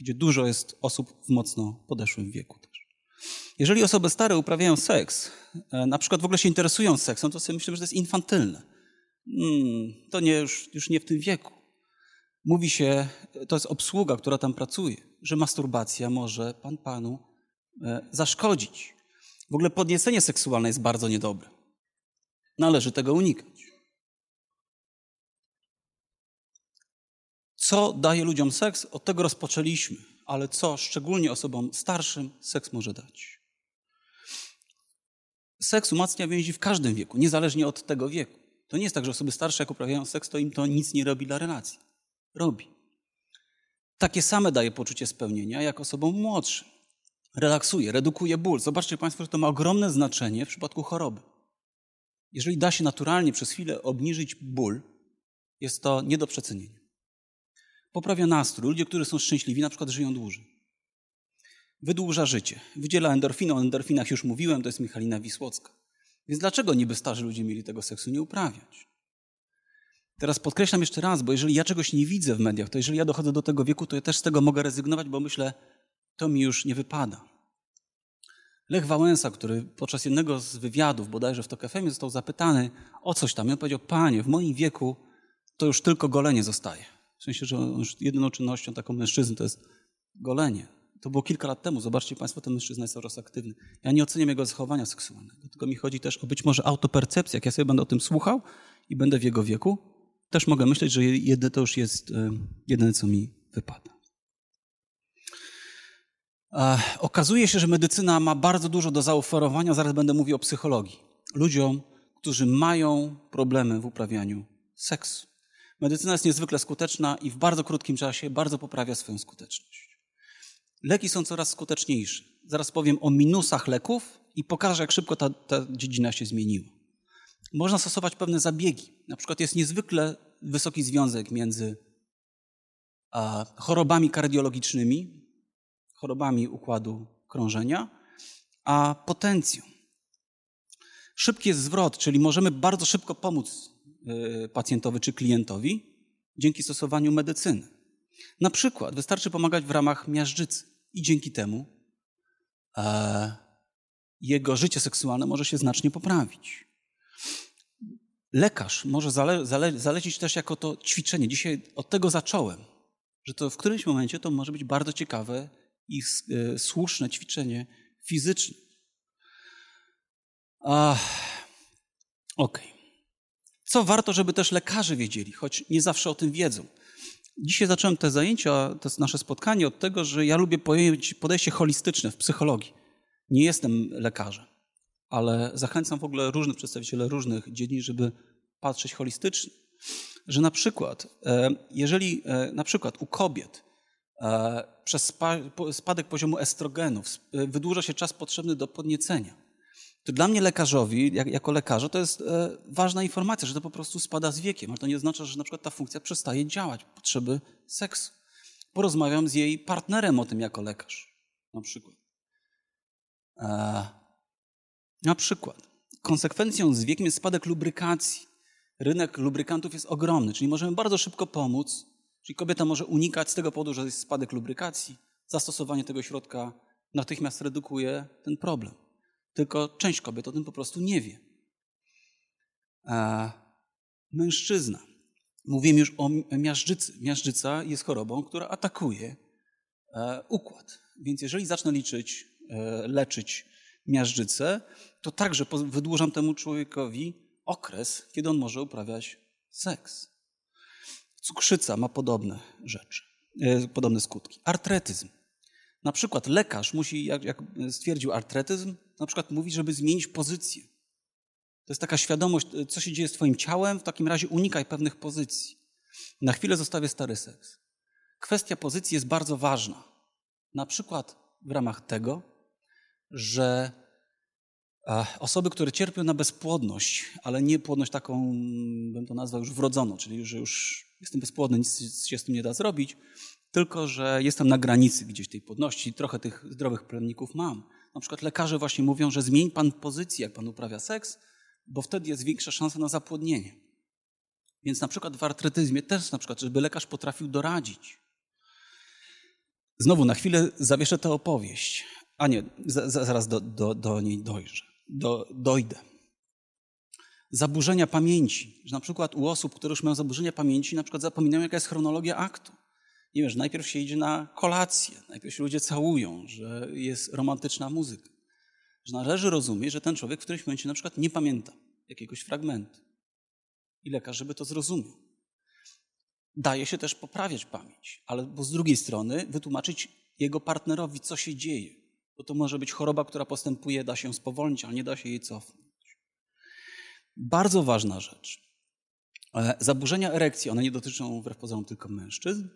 gdzie dużo jest osób w mocno podeszłym wieku też. Jeżeli osoby stare uprawiają seks, e, na przykład w ogóle się interesują seksem, to sobie myślę, że to jest infantylne. Hmm, to nie, już, już nie w tym wieku. Mówi się, to jest obsługa, która tam pracuje, że masturbacja może pan panu e, zaszkodzić. W ogóle podniecenie seksualne jest bardzo niedobre. Należy tego unikać. Co daje ludziom seks? Od tego rozpoczęliśmy, ale co szczególnie osobom starszym seks może dać? Seks umacnia więzi w każdym wieku, niezależnie od tego wieku. To nie jest tak, że osoby starsze, jak uprawiają seks, to im to nic nie robi dla relacji. Robi. Takie same daje poczucie spełnienia jak osobom młodszym. Relaksuje, redukuje ból. Zobaczcie Państwo, że to ma ogromne znaczenie w przypadku choroby. Jeżeli da się naturalnie przez chwilę obniżyć ból, jest to nie do przecenienia poprawia nastrój. Ludzie, którzy są szczęśliwi, na przykład żyją dłużej. Wydłuża życie. Wydziela endorfiny. O endorfinach już mówiłem, to jest Michalina Wisłocka. Więc dlaczego niby starzy ludzie mieli tego seksu nie uprawiać? Teraz podkreślam jeszcze raz, bo jeżeli ja czegoś nie widzę w mediach, to jeżeli ja dochodzę do tego wieku, to ja też z tego mogę rezygnować, bo myślę, to mi już nie wypada. Lech Wałęsa, który podczas jednego z wywiadów, bodajże w TOK FM, został zapytany o coś tam. I on powiedział, panie, w moim wieku to już tylko golenie zostaje. W sensie, że jedyną czynnością taką mężczyzny to jest golenie. To było kilka lat temu. Zobaczcie Państwo, ten mężczyzna jest coraz aktywny. Ja nie oceniam jego zachowania seksualnego, tylko mi chodzi też o być może autopercepcję. Jak ja sobie będę o tym słuchał i będę w jego wieku, też mogę myśleć, że jedyne to już jest jedyne, co mi wypada. Okazuje się, że medycyna ma bardzo dużo do zaoferowania. Zaraz będę mówił o psychologii. Ludziom, którzy mają problemy w uprawianiu seksu. Medycyna jest niezwykle skuteczna i w bardzo krótkim czasie bardzo poprawia swoją skuteczność. Leki są coraz skuteczniejsze. Zaraz powiem o minusach leków i pokażę, jak szybko ta, ta dziedzina się zmieniła. można stosować pewne zabiegi. Na przykład jest niezwykle wysoki związek między a, chorobami kardiologicznymi, chorobami układu krążenia, a potencją. Szybki jest zwrot, czyli możemy bardzo szybko pomóc pacjentowi czy klientowi dzięki stosowaniu medycyny. Na przykład wystarczy pomagać w ramach miażdżycy i dzięki temu e, jego życie seksualne może się znacznie poprawić. Lekarz może zale, zale, zalecić też jako to ćwiczenie. Dzisiaj od tego zacząłem, że to w którymś momencie to może być bardzo ciekawe i e, słuszne ćwiczenie fizyczne. Okej. Okay. Co warto, żeby też lekarze wiedzieli, choć nie zawsze o tym wiedzą. Dzisiaj zacząłem te zajęcia, to nasze spotkanie od tego, że ja lubię podejście holistyczne w psychologii. Nie jestem lekarzem, ale zachęcam w ogóle różnych przedstawicieli różnych dziedzin, żeby patrzeć holistycznie. Że na przykład, e, jeżeli e, na przykład u kobiet e, przez spadek poziomu estrogenów wydłuża się czas potrzebny do podniecenia, to dla mnie lekarzowi, jak, jako lekarza, to jest e, ważna informacja, że to po prostu spada z wiekiem, ale to nie oznacza, że na przykład ta funkcja przestaje działać, potrzeby seksu. Porozmawiam z jej partnerem o tym jako lekarz, na przykład. E, na przykład. Konsekwencją z wiekiem jest spadek lubrykacji. Rynek lubrykantów jest ogromny, czyli możemy bardzo szybko pomóc, czyli kobieta może unikać z tego powodu, że jest spadek lubrykacji. Zastosowanie tego środka natychmiast redukuje ten problem. Tylko część kobiet o tym po prostu nie wie. A mężczyzna. Mówiłem już o miażdżycy. Miażdżyca jest chorobą, która atakuje e, układ. Więc jeżeli zacznę liczyć, e, leczyć miażdżycę, to także wydłużam temu człowiekowi okres, kiedy on może uprawiać seks. Cukrzyca ma podobne rzeczy, e, podobne skutki. Artretyzm. Na przykład lekarz musi, jak, jak stwierdził artretyzm, na przykład mówi, żeby zmienić pozycję. To jest taka świadomość, co się dzieje z twoim ciałem, w takim razie unikaj pewnych pozycji. Na chwilę zostawię stary seks. Kwestia pozycji jest bardzo ważna. Na przykład w ramach tego, że osoby, które cierpią na bezpłodność, ale nie płodność taką, bym to nazwał już wrodzoną, czyli że już jestem bezpłodny, nic się z tym nie da zrobić, tylko że jestem na granicy gdzieś tej płodności, trochę tych zdrowych plemników mam. Na przykład lekarze właśnie mówią, że zmień pan pozycję, jak pan uprawia seks, bo wtedy jest większa szansa na zapłodnienie. Więc na przykład w artretyzmie też na przykład, żeby lekarz potrafił doradzić. Znowu na chwilę zawieszę tę opowieść. A nie, zaraz do, do, do niej dojrzę. Do, dojdę. Zaburzenia pamięci. Że na przykład u osób, które już mają zaburzenia pamięci, na przykład zapominają, jaka jest chronologia aktu nie wiem, że najpierw się idzie na kolację, najpierw się ludzie całują, że jest romantyczna muzyka. Że należy rozumieć, że ten człowiek w którymś momencie na przykład nie pamięta jakiegoś fragmentu. I lekarz, żeby to zrozumiał. Daje się też poprawiać pamięć, ale bo z drugiej strony wytłumaczyć jego partnerowi, co się dzieje. Bo to może być choroba, która postępuje, da się spowolnić, ale nie da się jej cofnąć. Bardzo ważna rzecz. E, zaburzenia erekcji, one nie dotyczą wbrew pozorom tylko mężczyzn,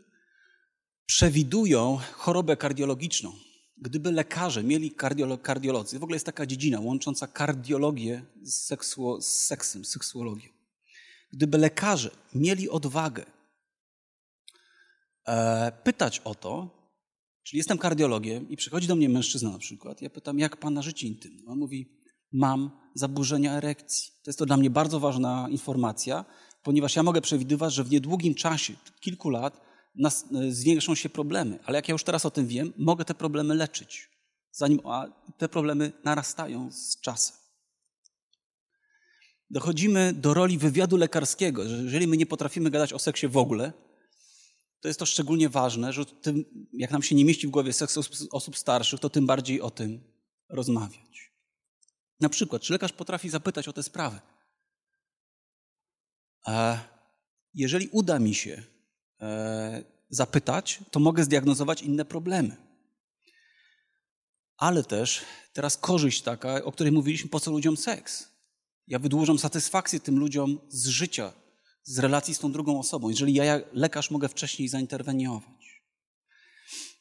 przewidują chorobę kardiologiczną. Gdyby lekarze mieli kardiolo kardiolodzy, w ogóle jest taka dziedzina łącząca kardiologię z, seksuo, z seksem, seksuologią. Gdyby lekarze mieli odwagę e, pytać o to, czyli jestem kardiologiem i przychodzi do mnie mężczyzna na przykład, ja pytam, jak pana życie intymne? On mówi, mam zaburzenia erekcji. To jest to dla mnie bardzo ważna informacja, ponieważ ja mogę przewidywać, że w niedługim czasie, kilku lat, nas, e, zwiększą się problemy. Ale jak ja już teraz o tym wiem, mogę te problemy leczyć, zanim te problemy narastają z czasem. Dochodzimy do roli wywiadu lekarskiego, że jeżeli my nie potrafimy gadać o seksie w ogóle, to jest to szczególnie ważne, że tym, jak nam się nie mieści w głowie seks osób starszych, to tym bardziej o tym rozmawiać. Na przykład, czy lekarz potrafi zapytać o te sprawy? A jeżeli uda mi się E, zapytać, to mogę zdiagnozować inne problemy. Ale też teraz korzyść taka, o której mówiliśmy, po co ludziom seks. Ja wydłużam satysfakcję tym ludziom z życia, z relacji z tą drugą osobą, jeżeli ja, lekarz, mogę wcześniej zainterweniować.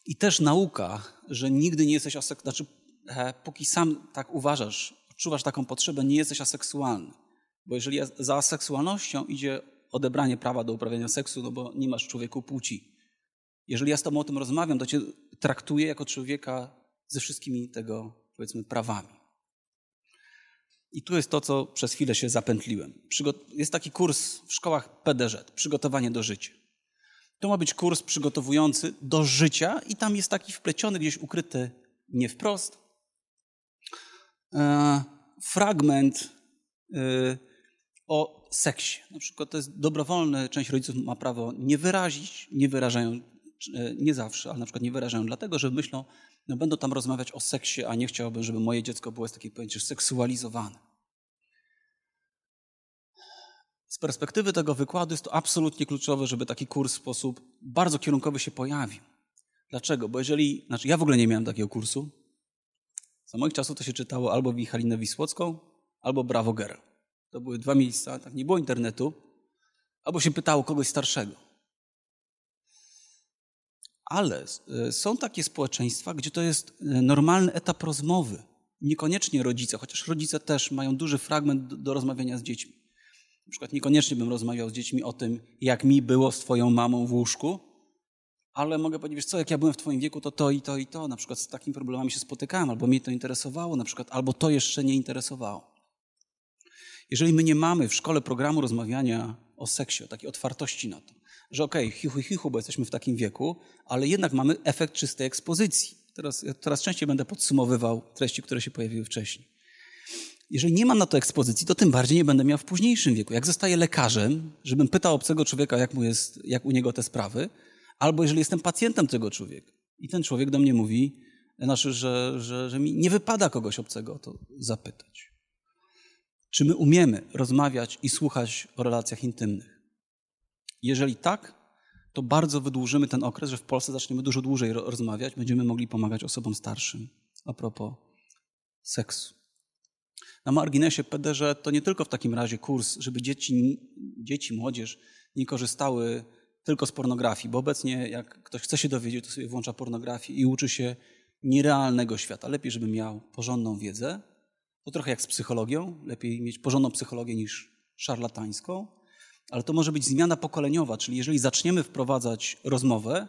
I też nauka, że nigdy nie jesteś aseksualny, znaczy, póki sam tak uważasz, odczuwasz taką potrzebę, nie jesteś aseksualny. Bo jeżeli za seksualnością idzie odebranie prawa do uprawiania seksu, no bo nie masz człowieku płci. Jeżeli ja z tobą o tym rozmawiam, to cię traktuję jako człowieka ze wszystkimi tego, powiedzmy, prawami. I tu jest to, co przez chwilę się zapętliłem. Jest taki kurs w szkołach PDŻ, przygotowanie do życia. To ma być kurs przygotowujący do życia i tam jest taki wpleciony, gdzieś ukryty nie wprost, e, fragment e, o seksie. Na przykład to jest dobrowolne, część rodziców ma prawo nie wyrazić, nie wyrażają, e, nie zawsze, ale na przykład nie wyrażają dlatego, że myślą, no będą tam rozmawiać o seksie, a nie chciałbym, żeby moje dziecko było z takiej pojęcie seksualizowane. Z perspektywy tego wykładu jest to absolutnie kluczowe, żeby taki kurs w sposób bardzo kierunkowy się pojawił. Dlaczego? Bo jeżeli, znaczy ja w ogóle nie miałem takiego kursu. Za moich czasów to się czytało albo Michalinę Wisłocką, albo Brawo Girl. To były dwa miejsca, tak nie było internetu, albo się pytało kogoś starszego. Ale e, są takie społeczeństwa, gdzie to jest e, normalny etap rozmowy. Niekoniecznie rodzice, chociaż rodzice też mają duży fragment do, do rozmawiania z dziećmi. Na przykład niekoniecznie bym rozmawiał z dziećmi o tym, jak mi było z twoją mamą w łóżku, ale mogę powiedzieć, co, jak ja byłem w twoim wieku, to to i to i to, na przykład z takimi problemami się spotykałem, albo mnie to interesowało, na przykład, albo to jeszcze nie interesowało. Jeżeli my nie mamy w szkole programu rozmawiania o seksie, o takiej otwartości na to, że okej, okay, chichu, chichu, bo jesteśmy w takim wieku, ale jednak mamy efekt czystej ekspozycji. Teraz, teraz częściej będę podsumowywał treści, które się pojawiły wcześniej. Jeżeli nie mam na to ekspozycji, to tym bardziej nie będę miał w późniejszym wieku. Jak zostaję lekarzem, żebym pytał obcego człowieka, jak, mu jest, jak u niego te sprawy, albo jeżeli jestem pacjentem tego człowieka i ten człowiek do mnie mówi, znaczy, że, że, że mi nie wypada kogoś obcego o to zapytać. Czy my umiemy rozmawiać i słuchać o relacjach intymnych? Jeżeli tak, to bardzo wydłużymy ten okres, że w Polsce zaczniemy dużo dłużej rozmawiać, będziemy mogli pomagać osobom starszym a propos seksu. Na marginesie PDŻ to nie tylko w takim razie kurs, żeby dzieci, dzieci, młodzież nie korzystały tylko z pornografii, bo obecnie jak ktoś chce się dowiedzieć, to sobie włącza pornografię i uczy się nierealnego świata. Lepiej, żeby miał porządną wiedzę. To trochę jak z psychologią. Lepiej mieć porządną psychologię niż szarlatańską. Ale to może być zmiana pokoleniowa, czyli jeżeli zaczniemy wprowadzać rozmowę,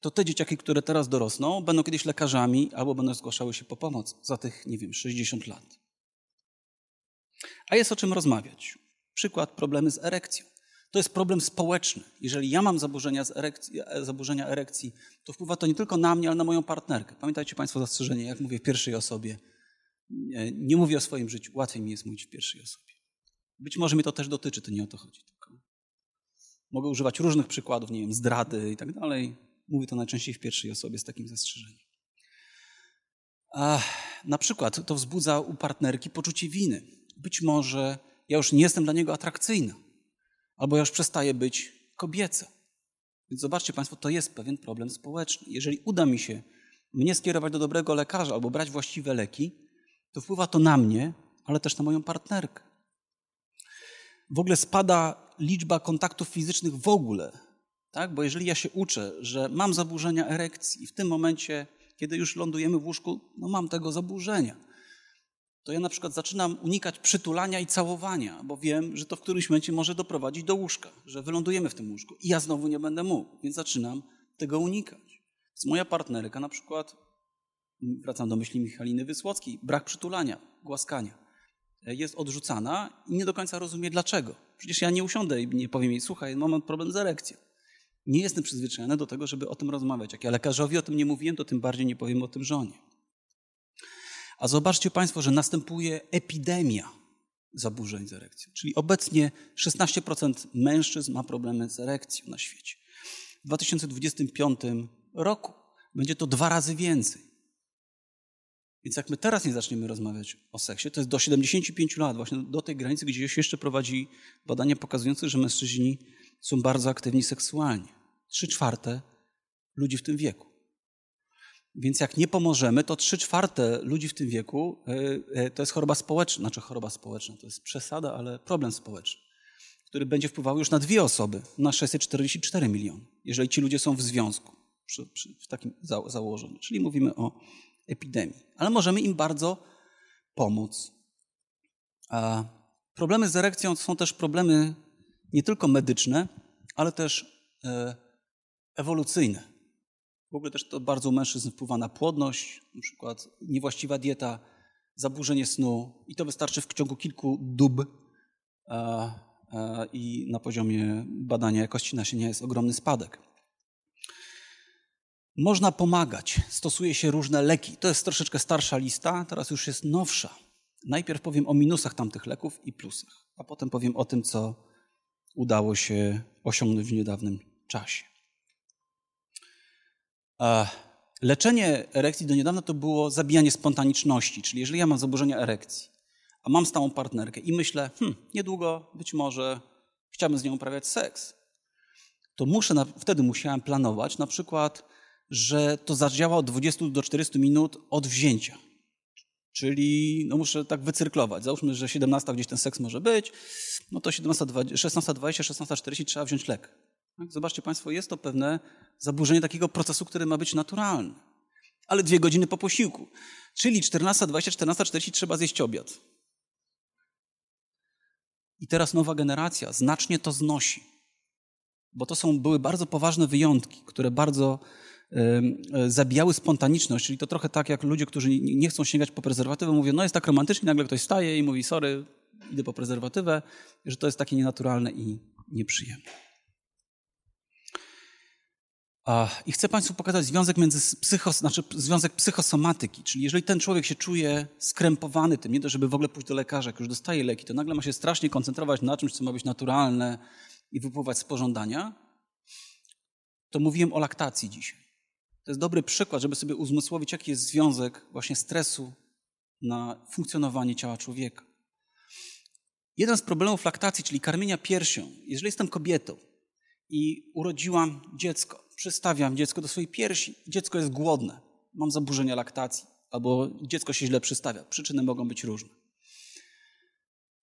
to te dzieciaki, które teraz dorosną, będą kiedyś lekarzami albo będą zgłaszały się po pomoc za tych, nie wiem, 60 lat. A jest o czym rozmawiać. Przykład problemy z erekcją. To jest problem społeczny. Jeżeli ja mam zaburzenia, erekcji, zaburzenia erekcji, to wpływa to nie tylko na mnie, ale na moją partnerkę. Pamiętajcie Państwo zastrzeżenie, jak mówię w pierwszej osobie. Nie, nie mówię o swoim życiu. Łatwiej mi jest mówić w pierwszej osobie. Być może mnie to też dotyczy, to nie o to chodzi. Tylko mogę używać różnych przykładów, nie wiem, zdrady i tak dalej. Mówię to najczęściej w pierwszej osobie z takim zastrzeżeniem. A, na przykład to wzbudza u partnerki poczucie winy. Być może ja już nie jestem dla niego atrakcyjna albo już przestaje być kobieca. Więc zobaczcie Państwo, to jest pewien problem społeczny. Jeżeli uda mi się mnie skierować do dobrego lekarza albo brać właściwe leki, to wpływa to na mnie, ale też na moją partnerkę. W ogóle spada liczba kontaktów fizycznych w ogóle. Tak? Bo jeżeli ja się uczę, że mam zaburzenia erekcji i w tym momencie, kiedy już lądujemy w łóżku, no mam tego zaburzenia, to ja na przykład zaczynam unikać przytulania i całowania, bo wiem, że to w którymś momencie może doprowadzić do łóżka, że wylądujemy w tym łóżku i ja znowu nie będę mógł, więc zaczynam tego unikać. Więc moja partnerka na przykład, wracam do myśli Michaliny Wysłockiej, brak przytulania, głaskania, jest odrzucana i nie do końca rozumie dlaczego. Przecież ja nie usiądę i nie powiem jej, słuchaj, mam problem z erekcją. Nie jestem przyzwyczajony do tego, żeby o tym rozmawiać. Jak ja lekarzowi o tym nie mówiłem, to tym bardziej nie powiem o tym żonie. A zobaczcie Państwo, że następuje epidemia zaburzeń z erekcją. Czyli obecnie 16% mężczyzn ma problemy z erekcją na świecie. W 2025 roku będzie to dwa razy więcej. Więc jak my teraz nie zaczniemy rozmawiać o seksie, to jest do 75 lat, właśnie do tej granicy, gdzie się jeszcze prowadzi badania pokazujące, że mężczyźni są bardzo aktywni seksualnie. Trzy czwarte ludzi w tym wieku. Więc jak nie pomożemy, to trzy czwarte ludzi w tym wieku e, e, to jest choroba społeczna, znaczy choroba społeczna, to jest przesada, ale problem społeczny, który będzie wpływał już na dwie osoby, na 644 miliony, jeżeli ci ludzie są w związku przy, przy, w takim za, założeniu. Czyli mówimy o epidemii. Ale możemy im bardzo pomóc. A Problemy z erekcją są też problemy nie tylko medyczne, ale też e, ewolucyjne. W ogóle też to bardzo u mężczyzn wpływa na płodność, na przykład niewłaściwa dieta, zaburzenie snu i to wystarczy w ciągu kilku dób i na poziomie badania jakości nasienia jest ogromny spadek. Można pomagać, stosuje się różne leki. To jest troszeczkę starsza lista, teraz już jest nowsza. Najpierw powiem o minusach tamtych leków i plusach, a potem powiem o tym, co udało się osiągnąć w niedawnym czasie. Leczenie erekcji do niedawna to było zabijanie spontaniczności, czyli jeżeli ja mam zaburzenia erekcji, a mam stałą partnerkę i myślę, hmm, niedługo być może chciałbym z nią uprawiać seks, to muszę, wtedy musiałem planować na przykład, że to zadziała od 20 do 40 minut od wzięcia. Czyli no muszę tak wycyrklować. Załóżmy, że 17 gdzieś ten seks może być, no to 16.20, 16.40 trzeba wziąć lek. Tak? Zobaczcie Państwo, jest to pewne zaburzenie takiego procesu, który ma być naturalny. Ale dwie godziny po posiłku. Czyli 14.20, 14.40 trzeba zjeść obiad. I teraz nowa generacja znacznie to znosi. Bo to są, były bardzo poważne wyjątki, które bardzo zabijały spontaniczność, czyli to trochę tak jak ludzie, którzy nie chcą sięgać po prezerwatywę, mówią, no jest tak romantycznie, nagle ktoś staje i mówi, sorry, idę po prezerwatywę, że to jest takie nienaturalne i nieprzyjemne. I chcę Państwu pokazać związek między psycho, znaczy związek psychosomatyki, czyli jeżeli ten człowiek się czuje skrępowany tym, nie to, żeby w ogóle pójść do lekarza, jak już dostaje leki, to nagle ma się strasznie koncentrować na czymś, co ma być naturalne i wypływać z pożądania, to mówiłem o laktacji dzisiaj. To jest dobry przykład, żeby sobie uzmysłowić, jaki jest związek właśnie stresu na funkcjonowanie ciała człowieka. Jeden z problemów laktacji, czyli karmienia piersią, jeżeli jestem kobietą i urodziłam dziecko, przystawiam dziecko do swojej piersi, dziecko jest głodne, mam zaburzenia laktacji, albo dziecko się źle przystawia. Przyczyny mogą być różne.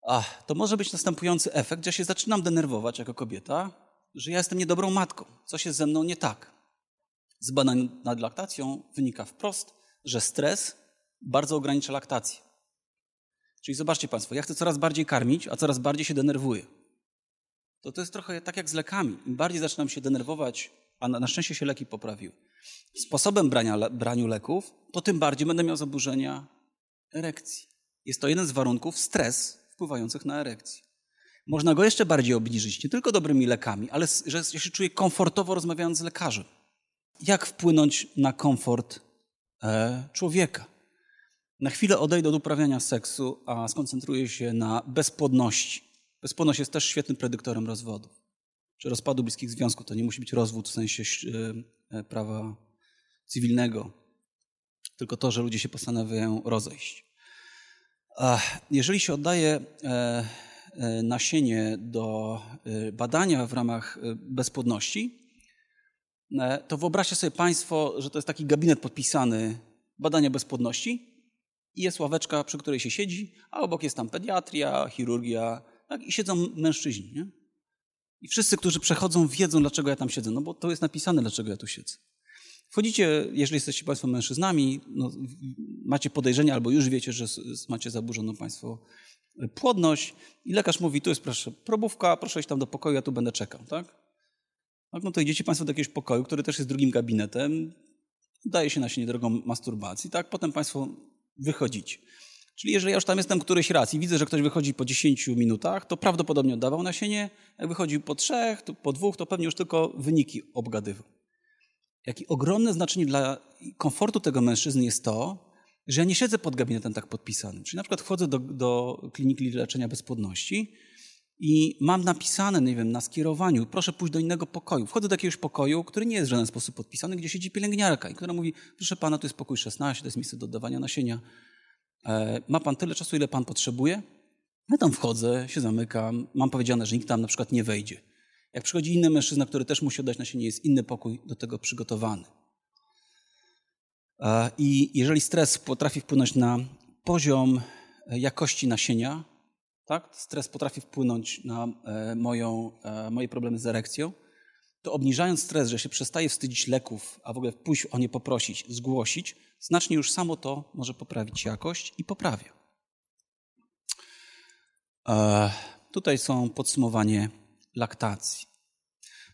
Ach, to może być następujący efekt, że ja się zaczynam denerwować jako kobieta, że ja jestem niedobrą matką, coś jest ze mną nie tak. Z badań nad laktacją wynika wprost, że stres bardzo ogranicza laktację. Czyli zobaczcie Państwo, ja chcę coraz bardziej karmić, a coraz bardziej się denerwuję. To to jest trochę tak jak z lekami. Im bardziej zaczynam się denerwować a na, na szczęście się leki poprawiły. Sposobem brania, le, braniu leków, to tym bardziej będę miał zaburzenia erekcji. Jest to jeden z warunków stres wpływających na erekcję. Można go jeszcze bardziej obniżyć, nie tylko dobrymi lekami, ale że ja się czuję komfortowo rozmawiając z lekarzem. Jak wpłynąć na komfort e, człowieka? Na chwilę odejdę od uprawiania seksu, a skoncentruję się na bezpłodności. Bezpłodność jest też świetnym predyktorem rozwodów czy rozpadu bliskich związków. To nie musi być rozwód w sensie e, prawa cywilnego, tylko to, że ludzie się postanawiają rozejść. Jeżeli się oddaje e, e, nasienie do badania w ramach bezpłodności, to wyobraźcie sobie Państwo, że to jest taki gabinet podpisany badania bezpłodności i jest ławeczka, przy której się siedzi, a obok jest tam pediatria, chirurgia tak, i siedzą mężczyźni. Nie? I wszyscy, którzy przechodzą, wiedzą, dlaczego ja tam siedzę, no bo to jest napisane, dlaczego ja tu siedzę. Wchodzicie, jeżeli jesteście Państwo mężczyznami, no, macie podejrzenie albo już wiecie, że macie zaburzoną Państwo płodność i lekarz mówi, tu jest proszę probówka, proszę iść tam do pokoju, ja tu będę czekał, tak? No to idziecie Państwo do jakiegoś pokoju, który też jest drugim gabinetem, daje się na siebie drogą masturbacji, tak? Potem Państwo wychodzicie. Czyli jeżeli ja już tam jestem któryś raz i widzę, że ktoś wychodzi po 10 minutach, to prawdopodobnie oddawał nasienie. Jak wychodził po trzech, po dwóch, to pewnie już tylko wyniki obgadywał. Jakie ogromne znaczenie dla komfortu tego mężczyzny jest to, że ja nie siedzę pod gabinetem tak podpisanym. Czyli na przykład wchodzę do, do kliniki leczenia bezpłodności i mam napisane, nie wiem, na skierowaniu, proszę pójść do innego pokoju. Wchodzę do jakiegoś pokoju, który nie jest w żaden sposób podpisany, gdzie siedzi pielęgniarka i która mówi, proszę pana, to jest pokój 16, to jest miejsce do oddawania nasienia. E, ma pan tyle czasu, ile pan potrzebuje? Ja tam wchodzę, się zamykam, mam powiedziane, że nikt tam na przykład nie wejdzie. Jak przychodzi inny mężczyzna, który też musi oddać nasienie, jest inny pokój do tego przygotowany. E, I jeżeli stres potrafi wpłynąć na poziom e, jakości nasienia, tak? stres potrafi wpłynąć na moją, moje problemy z erekcją, to obniżając stres, że się przestaje wstydzić leków, a w ogóle pójść o nie poprosić, zgłosić, znacznie już samo to może poprawić jakość i poprawia. E, tutaj są podsumowanie laktacji.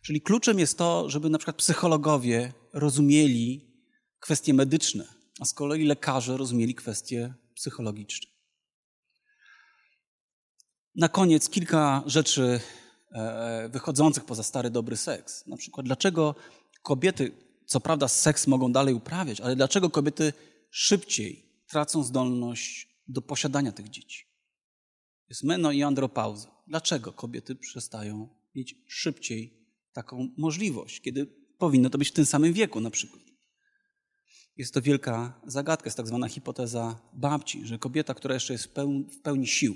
Czyli kluczem jest to, żeby na przykład psychologowie rozumieli kwestie medyczne, a z kolei lekarze rozumieli kwestie psychologiczne. Na koniec kilka rzeczy e, wychodzących poza stary dobry seks. Na przykład, dlaczego kobiety, co prawda, seks mogą dalej uprawiać, ale dlaczego kobiety szybciej tracą zdolność do posiadania tych dzieci? Jest meno i andropauza. Dlaczego kobiety przestają mieć szybciej taką możliwość, kiedy powinno to być w tym samym wieku na przykład? Jest to wielka zagadka, jest tak zwana hipoteza babci, że kobieta, która jeszcze jest w pełni, w pełni sił,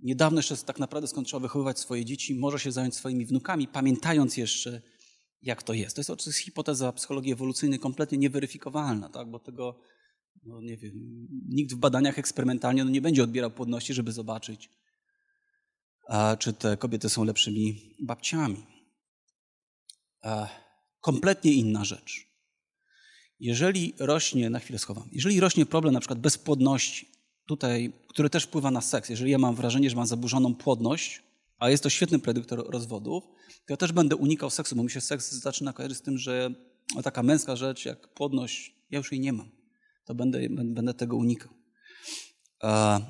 niedawno jeszcze tak naprawdę skończyła wychowywać swoje dzieci, może się zająć swoimi wnukami, pamiętając jeszcze, jak to jest. To jest oczywiście hipoteza psychologii ewolucyjnej kompletnie nieweryfikowalna, tak? bo tego, no nie wiem, nikt w badaniach eksperymentalnie no nie będzie odbierał płodności, żeby zobaczyć, czy te kobiety są lepszymi babciami. Kompletnie inna rzecz. Jeżeli rośnie, na chwilę schowam, jeżeli rośnie problem na przykład bezpłodności, tutaj, który też wpływa na seks, jeżeli ja mam wrażenie, że mam zaburzoną płodność, a jest to świetny predyktor rozwodów, to ja też będę unikał seksu, bo mi się seks zaczyna kojarzyć z tym, że taka męska rzecz jak płodność, ja już jej nie mam. To będę, będę tego unikał.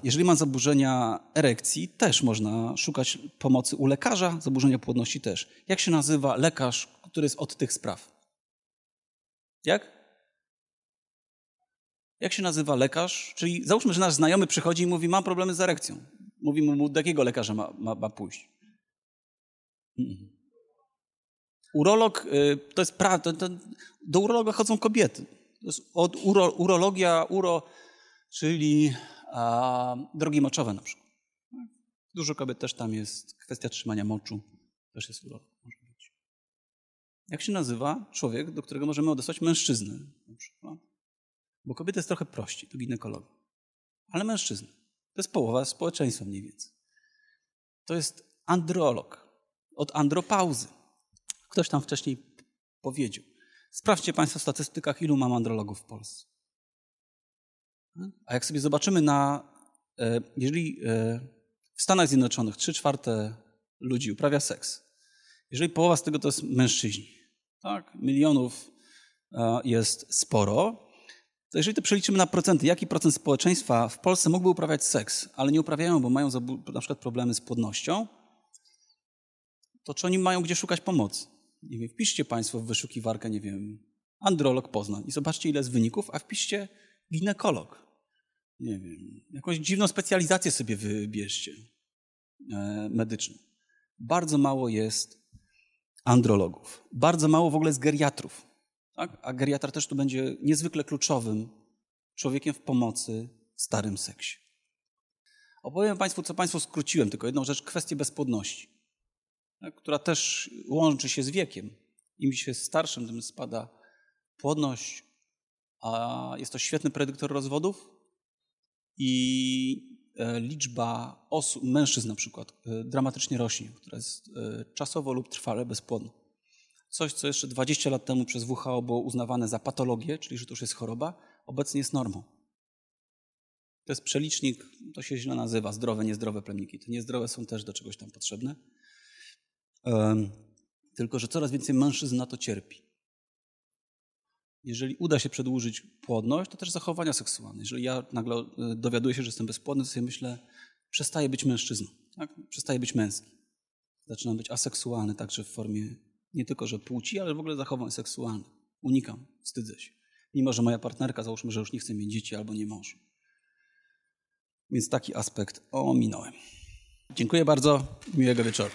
Jeżeli mam zaburzenia erekcji, też można szukać pomocy u lekarza, zaburzenia płodności też. Jak się nazywa lekarz, który jest od tych spraw? Jak? Jak się nazywa lekarz? Czyli załóżmy, że nasz znajomy przychodzi i mówi, mam problemy z erekcją. Mówimy mu, do jakiego lekarza ma, ma, ma pójść. Urolog y, to jest prawda. Do urologa chodzą kobiety. To jest od uro, urologia, uro, czyli a, drogi moczowe na przykład. Dużo kobiet też tam jest. Kwestia trzymania moczu też jest urolog. Jak się nazywa człowiek, do którego możemy odesłać mężczyznę na przykład? Bo kobieta jest trochę prościej, to ginekologa. Ale mężczyzna. To jest połowa społeczeństwa mniej więcej. To jest androlog. Od andropauzy. Ktoś tam wcześniej powiedział. Sprawdźcie Państwo w statystykach, ilu mam andrologów w Polsce. A jak sobie zobaczymy na, e, jeżeli e, w Stanach Zjednoczonych 3 czwarte ludzi uprawia seks, jeżeli połowa z tego to jest mężczyźni, tak, milionów e, jest sporo, to jeżeli to przeliczymy na procenty, jaki procent społeczeństwa w Polsce mógłby uprawiać seks, ale nie uprawiają, bo mają na przykład problemy z płodnością, to czy oni mają gdzie szukać pomocy? Nie wiem, wpiszcie Państwo w wyszukiwarkę, nie wiem, androlog Poznań i zobaczcie ile jest wyników, a wpiszcie ginekolog. Nie wiem, jakąś dziwną specjalizację sobie wybierzcie e, medyczną. Bardzo mało jest andrologów. Bardzo mało w ogóle jest geriatrów. Tak? A geriatra też tu będzie niezwykle kluczowym człowiekiem w pomocy w starym seksie. Opowiem Państwu, co Państwu skróciłem, tylko jedną rzecz, kwestię bezpłodności, tak? która też łączy się z wiekiem. Im się starszym, tym spada płodność, a jest to świetny predyktor rozwodów i e, liczba osób, mężczyzn na przykład, e, dramatycznie rośnie, która jest e, czasowo lub trwale bezpłodna. Coś, co jeszcze 20 lat temu przez WHO było uznawane za patologię, czyli że to już jest choroba, obecnie jest normą. To jest przelicznik, to się źle nazywa, zdrowe, niezdrowe plemniki. Te niezdrowe są też do czegoś tam potrzebne. Tylko, że coraz więcej mężczyzn na to cierpi. Jeżeli uda się przedłużyć płodność, to też zachowania seksualne. Jeżeli ja nagle e, dowiaduję się, że jestem bezpłodny, to sobie myślę, przestaję być mężczyzną, tak? przestaję być męski. Zaczynam być aseksualny także w formie nie tylko, że płci, ale w ogóle zachowań seksualnych. Unikam, wstydzę się. Mimo, że moja partnerka, załóżmy, że już nie chce mieć dzieci albo nie może. Więc taki aspekt ominąłem. Dziękuję bardzo. Miłego wieczoru.